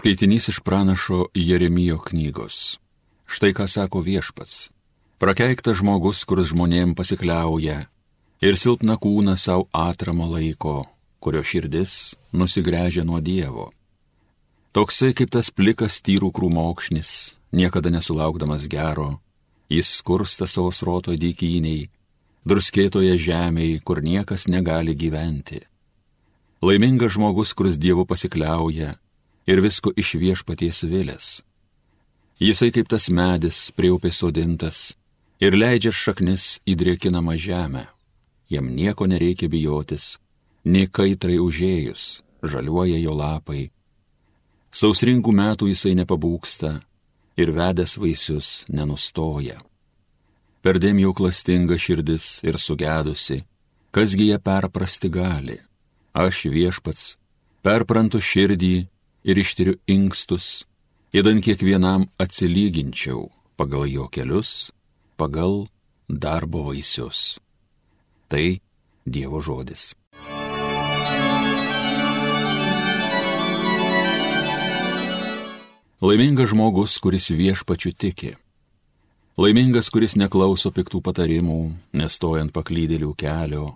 Skaitinys iš pranašo Jeremijo knygos. Štai ką sako viešpats. Prakeiktas žmogus, kuris žmonėm pasikliauja ir silpna kūną savo atramo laiko, kurio širdis nusigręžia nuo Dievo. Toksai kaip tas plikas tyrų krūmokšnis, niekada nesulaukdamas gero, jis skursta savo sroto dykyniai, druskėtoje žemėje, kur niekas negali gyventi. Laimingas žmogus, kuris Dievu pasikliauja ir visko iš viešpaties vilės. Jisai kaip tas medis prie upės sodintas ir leidžia šaknis į drėkinamą žemę. Jam nieko nereikia bijotis, nei kaitrai užėjus, žaliuoja jo lapai. Sausringų metų jisai nepabūksta ir vedęs vaisius nenustoja. Perdėm jau klastinga širdis ir sugedusi, kasgi ją perprasti gali. Aš viešpats, perprantu širdį ir ištiriu inkstus, įdant kiekvienam atsilyginčiau pagal jo kelius, pagal darbo vaisius. Tai Dievo žodis. Laimingas žmogus, kuris viešpačiu tiki. Laimingas, kuris neklauso piktų patarimų, nestojant paklydėlių kelio,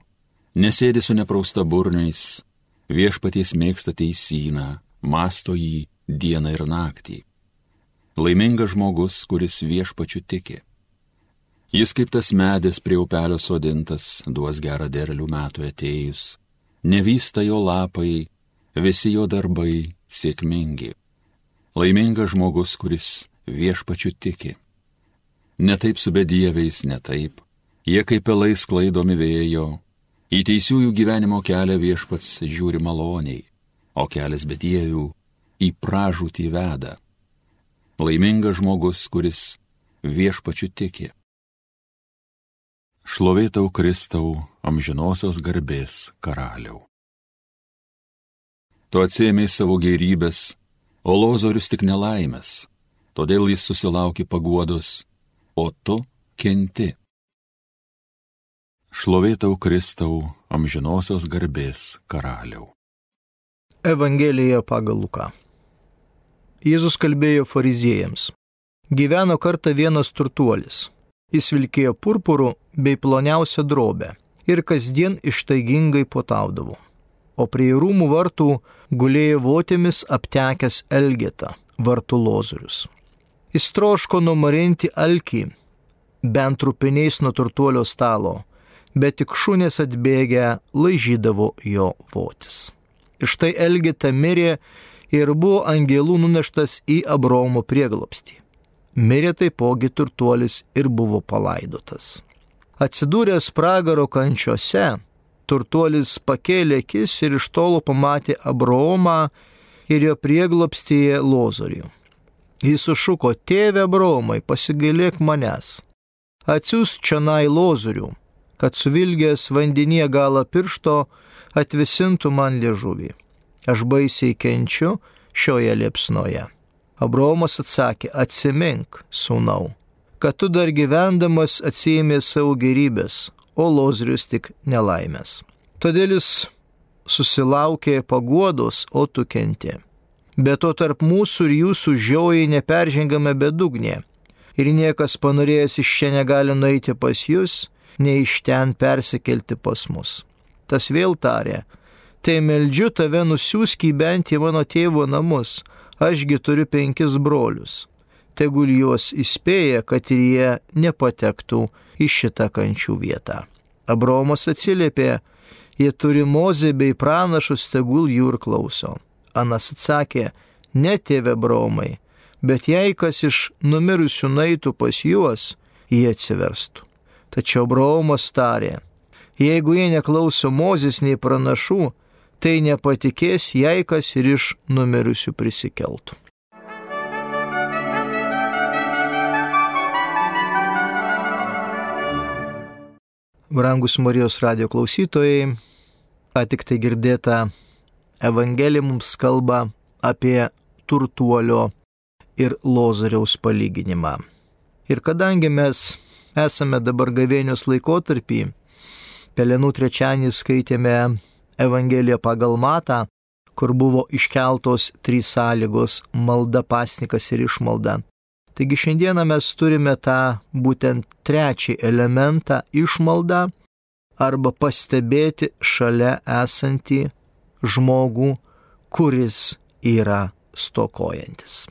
nesėdi su neprausta burniais, viešpaties mėgsta teisyną, masto jį dieną ir naktį. Laimingas žmogus, kuris viešpačiu tiki. Jis kaip tas medis prie upelio sodintas, duos gerą derlių metų atėjus, nevysta jo lapai, visi jo darbai sėkmingi. Laimingas žmogus, kuris viešpačiu tiki. Netaip su bedieviais, netaip, jie kaip pelai sklaidomi vėjo, į teisiųjų gyvenimo kelią viešpats žiūri maloniai o kelias bedievių į pražūtį veda. Laimingas žmogus, kuris viešpačiu tiki. Šlovėtau Kristau amžinosios garbės karaliau. Tu atsėmėjai savo gerybės, o lozorius tik nelaimės, todėl jis susilaukė paguodos, o tu kenti. Šlovėtau Kristau amžinosios garbės karaliau. Evangelija pagal Luką. Jėzus kalbėjo fariziejams. Gyveno kartą vienas turtuolis. Jis vilkėjo purpurų bei ploniausią drobę ir kasdien ištaigingai potaudavo. O prie rūmų vartų gulėjo votėmis aptekęs Elgeta, vartų lozorius. Jis troško numarinti alkį, bent trupiniais nuo turtuolio stalo, bet tik šunės atbėgę laižydavo jo votis. Ir štai Elgeta mirė ir buvo angelų nuneštas į Abromo prieglopstį. Mirė taipogi turtuolis ir buvo palaidotas. Atsidūręs pragaro kančiose, turtuolis pakėlė akis ir iš tolo pamatė Abromą ir jo prieglopstyje Lozorių. Jis sušuko, tėve Abromai, pasigailėk manęs. Atsiūs čia nai Lozorių, kad suvilgęs vandenyje galą piršto atvisintų man liežuvį. Aš baisiai kenčiu šioje liepsnoje. Abromas atsakė, atsimink, sūnau, kad tu dar gyvendamas atsijėmė savo gerybės, o lozrius tik nelaimės. Todėl jis susilaukė paguodos, o tu kenti. Bet to tarp mūsų ir jūsų žiojai neperžengame bedugnė. Ir niekas panorėjęs iš čia negali nueiti pas jūs, nei iš ten persikelti pas mus tas vėl tarė, tai meldžiu tave nusiųsk į bent į mano tėvo namus, ašgi turiu penkis brolius. Tegul juos įspėja, kad ir jie nepatektų į šitą kančių vietą. Abromas atsiliepė, jie turi mozę bei pranašus, tegul jų ir klauso. Anas atsakė, ne tėve bromai, bet jei kas iš numirusių naitų pas juos, jie atsiverstų. Tačiau bromas tarė, Jeigu jie neklauso Mozės nei pranašų, tai nepatikės, jei kas ir iš numirusių prisikeltų. Brangus Marijos radio klausytojai, ką tik tai girdėta Evangelija mums kalba apie turtuolio ir lozariaus palyginimą. Ir kadangi mes esame dabar gavėnios laikotarpį, Pelenų trečianį skaitėme Evangeliją pagal Matą, kur buvo iškeltos trys sąlygos - malda, pasnikas ir išmalda. Taigi šiandieną mes turime tą būtent trečią elementą - išmaldą arba pastebėti šalia esantį žmogų, kuris yra stokojantis.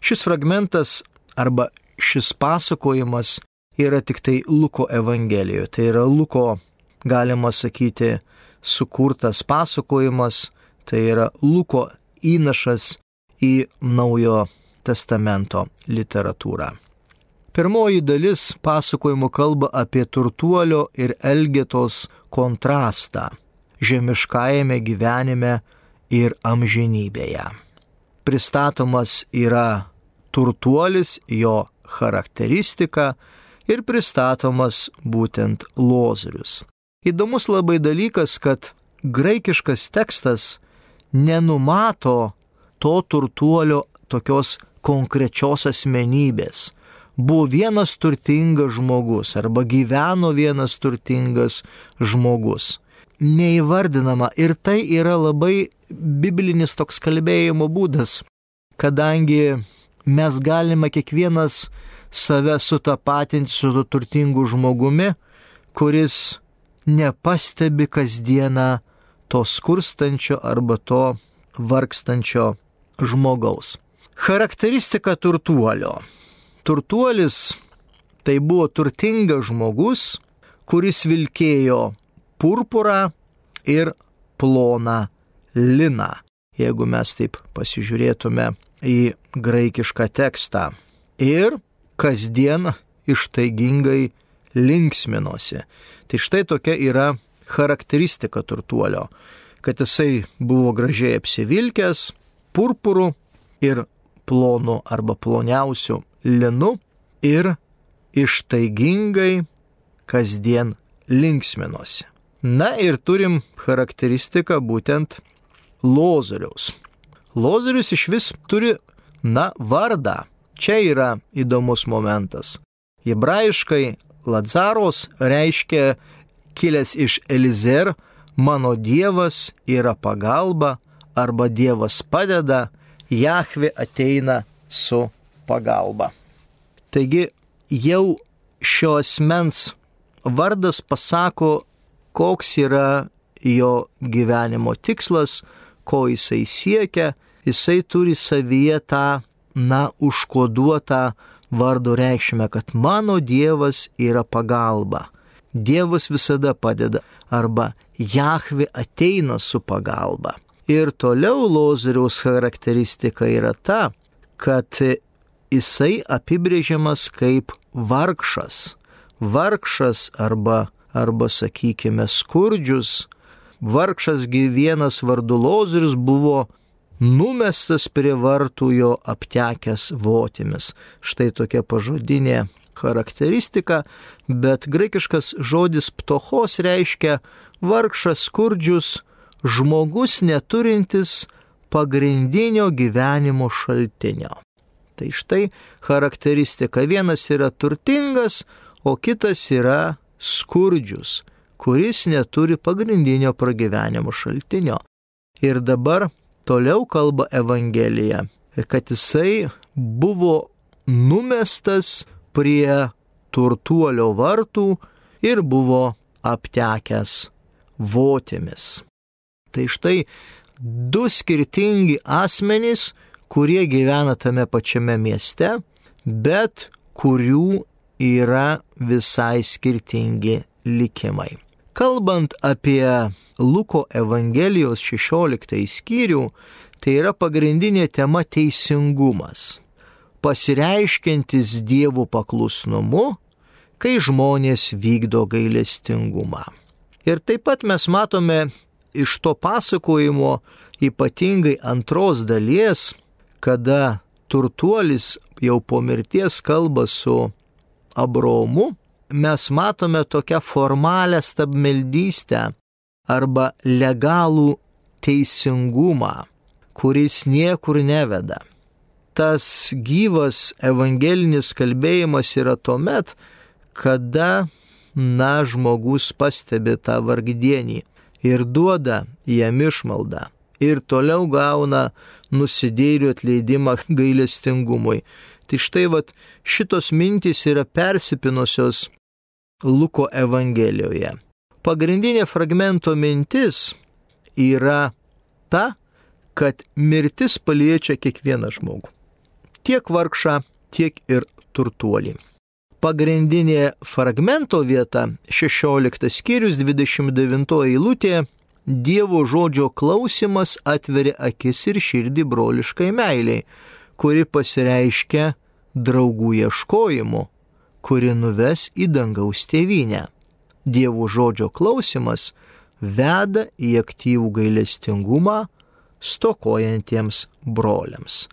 Šis fragmentas arba šis pasakojimas yra tik tai Luko Evangelijoje. Tai yra Luko, galima sakyti, sukurtas pasakojimas, tai yra Luko įnašas į naujo testamento literatūrą. Pirmoji dalis pasakojimo kalba apie turtuolio ir elgetos kontrastą žemiškajame gyvenime ir amžinybėje. Pristatomas yra turtuolis, jo charakteristika ir pristatomas būtent lozorius. Įdomus labai dalykas, kad graikiškas tekstas nenumato to turtuolio tokios konkrečios asmenybės. Buvo vienas turtingas žmogus arba gyveno vienas turtingas žmogus. Neįvardinama ir tai yra labai biblinis toks kalbėjimo būdas, kadangi mes galime kiekvienas save sutapatinti su turtingu žmogumi, kuris nepastebi kasdieną to skurstančio arba to vargstančio žmogaus. Charakteristika turtuolio. Turtuolis tai buvo turtingas žmogus, kuris vilkėjo purpurą ir ploną liną. Jeigu mes taip pasižiūrėtume į graikišką tekstą. Ir kasdien ištaigingai linksminosi. Tai štai tokia yra charakteristika turtuolio, kad jisai buvo gražiai apsivilkęs, purpurų ir plonų arba ploniausių linu ir ištaigingai kasdien linksminosi. Na ir turim charakteristiką būtent Lozoriaus. Lozorius iš vis turi, na, vardą. Čia yra įdomus momentas. Hebrajiškai Lazaros reiškia kilęs iš Elizer, mano Dievas yra pagalba arba Dievas padeda, Jahve ateina su pagalba. Taigi jau šio asmens vardas pasako, koks yra jo gyvenimo tikslas, ko jisai siekia, jisai turi savyje tą, na, užkoduotą vardo reikšmę, kad mano Dievas yra pagalba. Dievas visada padeda arba Jahvi ateina su pagalba. Ir toliau Lozoriaus charakteristika yra ta, kad jisai apibrėžiamas kaip vargšas. Vargšas arba, arba sakykime, skurdžius, vargšas gyvienas vardu Lozorius buvo numestas prie vartų jo aptekęs votimis. Štai tokia pažodinė charakteristika, bet graikiškas žodis ptochos reiškia vargšas skurdžius, žmogus neturintis pagrindinio gyvenimo šaltinio. Tai štai charakteristika. Vienas yra turtingas, o kitas yra skurdžius, kuris neturi pagrindinio pragyvenimo šaltinio. Ir dabar toliau kalba Evangelija, kad jisai buvo numestas prie turtuolio vartų ir buvo aptekęs votėmis. Tai štai du skirtingi asmenys, kurie gyvena tame pačiame mieste, bet kurių yra visai skirtingi likimai. Kalbant apie Luko Evangelijos 16 skyrių, tai yra pagrindinė tema teisingumas, pasireiškintis dievų paklusnumu, kai žmonės vykdo gailestingumą. Ir taip pat mes matome iš to pasakojimo ypatingai antros dalies, kada turtuolis jau po mirties kalba su Abromu mes matome tokią formalę stabmeldystę arba legalų teisingumą, kuris niekur neveda. Tas gyvas evangelinis kalbėjimas yra tuomet, kada, na, žmogus pastebi tą vargdienį ir duoda jam išmaldą ir toliau gauna nusidėrių atleidimą gailestingumui. Tai štai vat šitos mintys yra persipinusios Luko Evangelijoje. Pagrindinė fragmento mintis yra ta, kad mirtis paliečia kiekvieną žmogų. Tiek vargšą, tiek ir turtuolį. Pagrindinė fragmento vieta 16 skyrius 29 eilutė Dievo žodžio klausimas atveria akis ir širdį broliškai meiliai, kuri pasireiškia draugų ieškojimu, kuri nuves į dangaus tėvynę. Dievo žodžio klausimas veda į aktyvų gailestingumą stokojantiems broliams.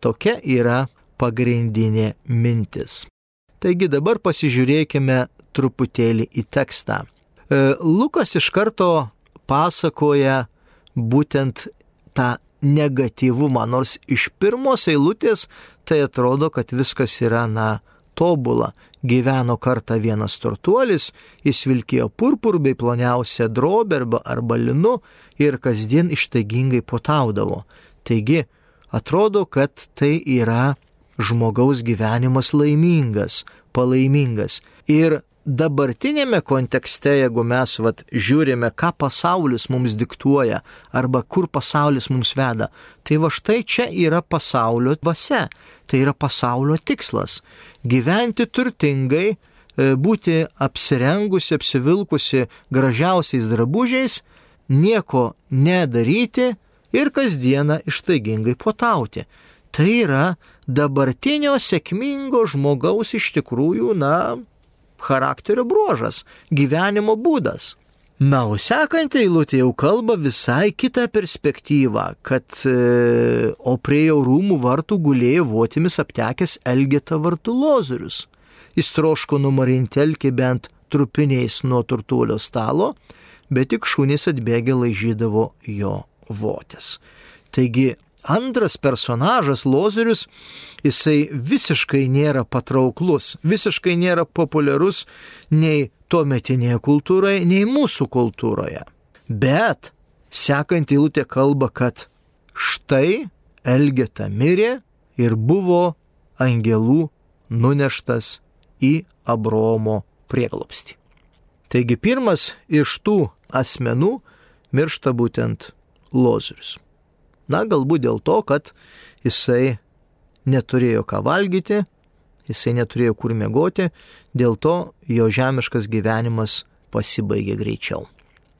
Tokia yra pagrindinė mintis. Taigi dabar pasižiūrėkime truputėlį į tekstą. E, Lukas iš karto pasakoja būtent tą negatyvumą, nors iš pirmos eilutės tai atrodo, kad viskas yra, na, tobula. Gyveno kartą vienas turtuolis, jis vilkėjo purpur bei ploniausią drobę arba, arba linu ir kasdien ištaigingai potaudavo. Taigi, atrodo, kad tai yra žmogaus gyvenimas laimingas, palaimingas. Ir dabartinėme kontekste, jeigu mes vat, žiūrime, ką pasaulis mums diktuoja arba kur pasaulis mums veda, tai va štai čia yra pasaulio dvasia, tai yra pasaulio tikslas - gyventi turtingai, e, būti apsirengusi, apsivilkusi gražiausiais drabužiais, nieko nedaryti ir kasdieną ištaigingai potauti. Tai yra dabartinio sėkmingo žmogaus iš tikrųjų, na, charakterio bruožas, gyvenimo būdas. Na, o sekanti eilutė jau kalba visai kitą perspektyvą, kad e, o prie jo rūmų vartų gulėjo votimis aptekęs Elgeta vartų lozorius. Jis troško numarinti elkį bent trupiniais nuo turtuolio stalo, bet tik šunys atbėgę laižydavo jo votis. Taigi Antras personažas Lozorius, jisai visiškai nėra patrauklus, visiškai nėra populiarus nei tuo metinėje kultūroje, nei mūsų kultūroje. Bet sekant įlūtė kalba, kad štai Elgeta mirė ir buvo angelų nuneštas į Abromo prieglopstį. Taigi pirmas iš tų asmenų miršta būtent Lozorius. Na, galbūt dėl to, kad jisai neturėjo ką valgyti, jisai neturėjo kur mėgoti, dėl to jo žemiškas gyvenimas pasibaigė greičiau.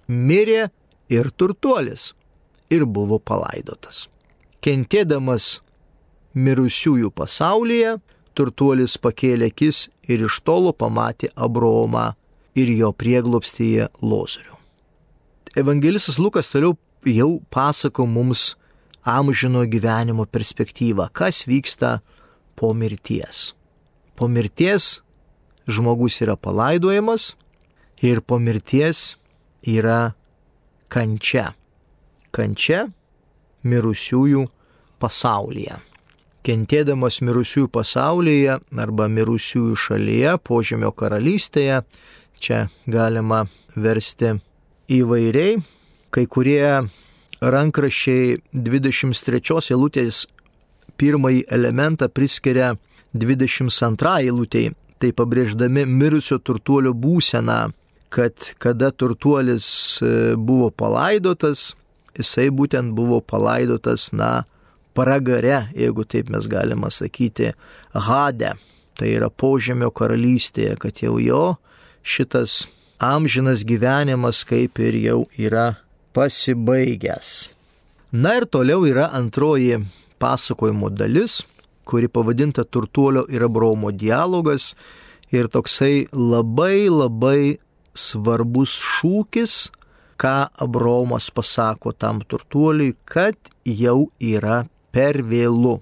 Mirė ir turtuolis ir buvo palaidotas. Kentėdamas mirusiųjų pasaulyje, turtuolis pakėlė akis ir iš tolo pamatė Abraomą ir jo prieglopstyje Lozorių. Evangelistas Lukas toliau jau pasako mums amžino gyvenimo perspektyvą, kas vyksta po mirties. Po mirties žmogus yra palaidojamas ir po mirties yra kančia. Kančia mirusiųjų pasaulyje. Kentėdamas mirusiųjų pasaulyje arba mirusiųjų šalyje, požemio karalystėje, čia galima versti įvairiai, kai kurie rankrašiai 23 eilutės pirmąjį elementą priskiria 22 eilutėjai, tai pabrėždami mirusio turtuolio būseną, kad kada turtuolis e, buvo palaidotas, jisai būtent buvo palaidotas, na, pragare, jeigu taip mes galime sakyti, Hade, tai yra požemio karalystėje, kad jau jo šitas amžinas gyvenimas kaip ir jau yra pasibaigęs. Na ir toliau yra antroji pasakojimo dalis, kuri pavadinta Turtuolio ir Abromo dialogas ir toksai labai labai svarbus šūkis, ką Abromas pasako tam turtuoliui, kad jau yra per vėlu.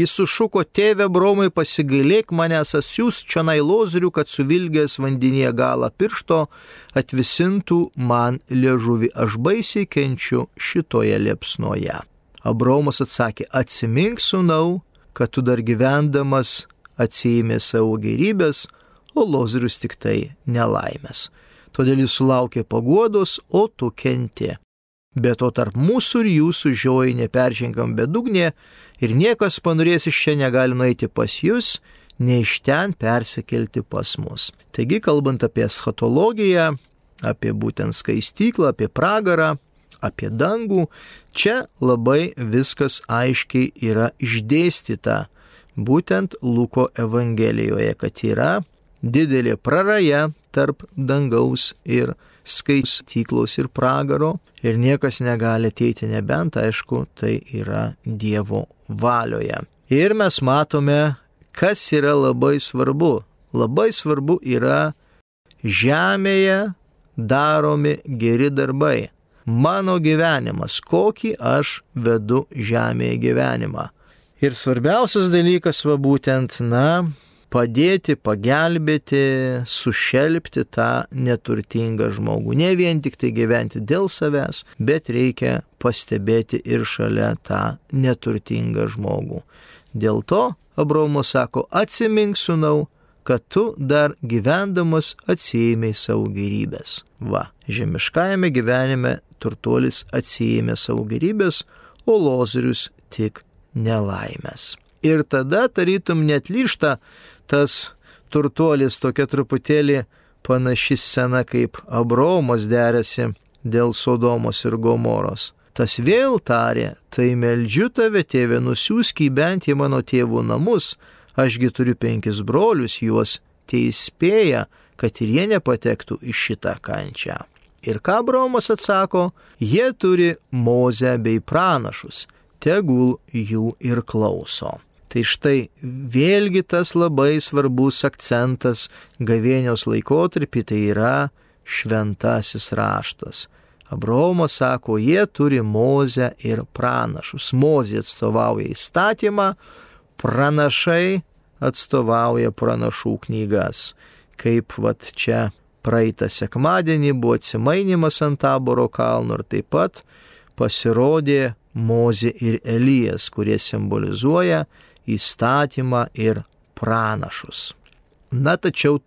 Jis sušuko, tėve Bromai, pasigailėk manęs, asiūs čia nailozrių, kad suvilgęs vandenyje galą piršto atvisintų man liežuvį, aš baisiai kenčiu šitoje liepsnoje. Abromas atsakė, atsimink sunau, kad tu dar gyvendamas atsijėmė savo gerybės, o lozrius tik tai nelaimės. Todėl jis sulaukė paguodos, o tu kenti. Bet o tarp mūsų ir jūsų žioji neperžengiam bedugnė ir niekas panorės iš čia negali nueiti pas jūs, ne iš ten persikelti pas mus. Taigi, kalbant apie eschatologiją, apie būtent skaistyklą, apie pragarą, apie dangų, čia labai viskas aiškiai yra išdėstyta būtent Luko Evangelijoje, kad yra didelė praraja tarp dangaus ir skaityklos ir pragaro ir niekas negali ateiti nebent, aišku, tai yra Dievo valioje. Ir mes matome, kas yra labai svarbu. Labai svarbu yra žemėje daromi geri darbai. Mano gyvenimas, kokį aš vedu žemėje gyvenimą. Ir svarbiausias dalykas va būtent, na, padėti, pagelbėti, sušelbti tą neturtingą žmogų. Ne vien tik tai gyventi dėl savęs, bet reikia pastebėti ir šalia tą neturtingą žmogų. Dėl to Abraomas sako, atsimink sunau, kad tu dar gyvendamas atsijėmė savo gerybės. Va, žemiškajame gyvenime turtuolis atsijėmė savo gerybės, o lozerius tik nelaimės. Ir tada tarytum netlyšta tas turtuolis tokia truputėlį panaši scena, kaip Abraomas derėsi dėl Sodomos ir Gomoros. Tas vėl tarė, tai meldžiu tave, tėve, nusiųsk į bent į mano tėvų namus, ašgi turiu penkis brolius, juos teisėja, kad ir jie nepatektų į šitą kančią. Ir ką Abraomas atsako, jie turi mozę bei pranašus, tegul jų ir klauso. Tai štai vėlgi tas labai svarbus akcentas gavėnios laikotarpį tai yra šventasis raštas. Abraomas sako, jie turi mozę ir pranašus. Mozė atstovauja įstatymą, pranašai atstovauja pranašų knygas. Kaip vat čia praeitą sekmadienį buvo atsimainimas ant taboro kalno ir taip pat pasirodė Mozė ir Elijas, kurie simbolizuoja įstatymą ir pranašus. Na tačiau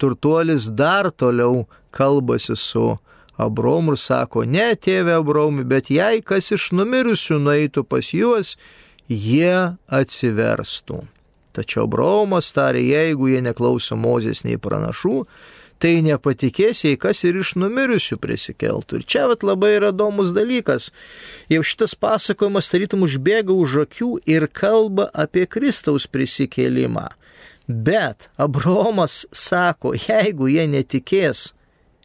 turtuolis dar toliau kalbasi su Abromu ir sako, ne tėve Abromui, bet jei kas iš numirusių nueitų pas juos, jie atsiverstų. Tačiau Abromas tarė, jeigu jie neklauso Mozės nei pranašų, tai nepatikės, jei kas ir iš numirusių prisikeltų. Ir čia vat labai yra įdomus dalykas. Jau šitas pasakojimas tarytum užbėga už akių ir kalba apie Kristaus prisikėlimą. Bet Abraomas sako, jeigu jie netikės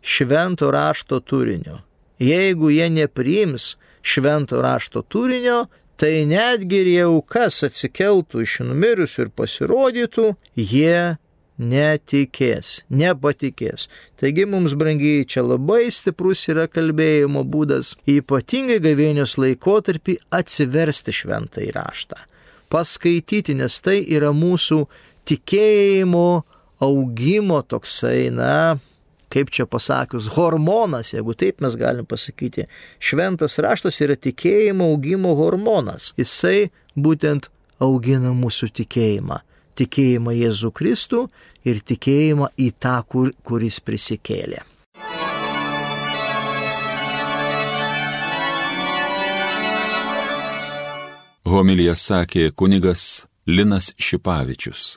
švento rašto turinio, jeigu jie nepriims švento rašto turinio, tai netgi ir jau kas atsikeltų iš numirusių ir pasirodytų, jie netikės, nepatikės. Taigi mums, brangiai, čia labai stiprus yra kalbėjimo būdas, ypatingai gavėnios laikotarpį atsiversti šventą įraštą, paskaityti, nes tai yra mūsų tikėjimo augimo toksai, na, kaip čia pasakius, hormonas, jeigu taip mes galim pasakyti. Šventas raštas yra tikėjimo augimo hormonas. Jisai būtent augina mūsų tikėjimą tikėjimą Jėzų Kristų ir tikėjimą į tą, kur, kuris prisikėlė. Homilija sakė kunigas Linas Šipavičius.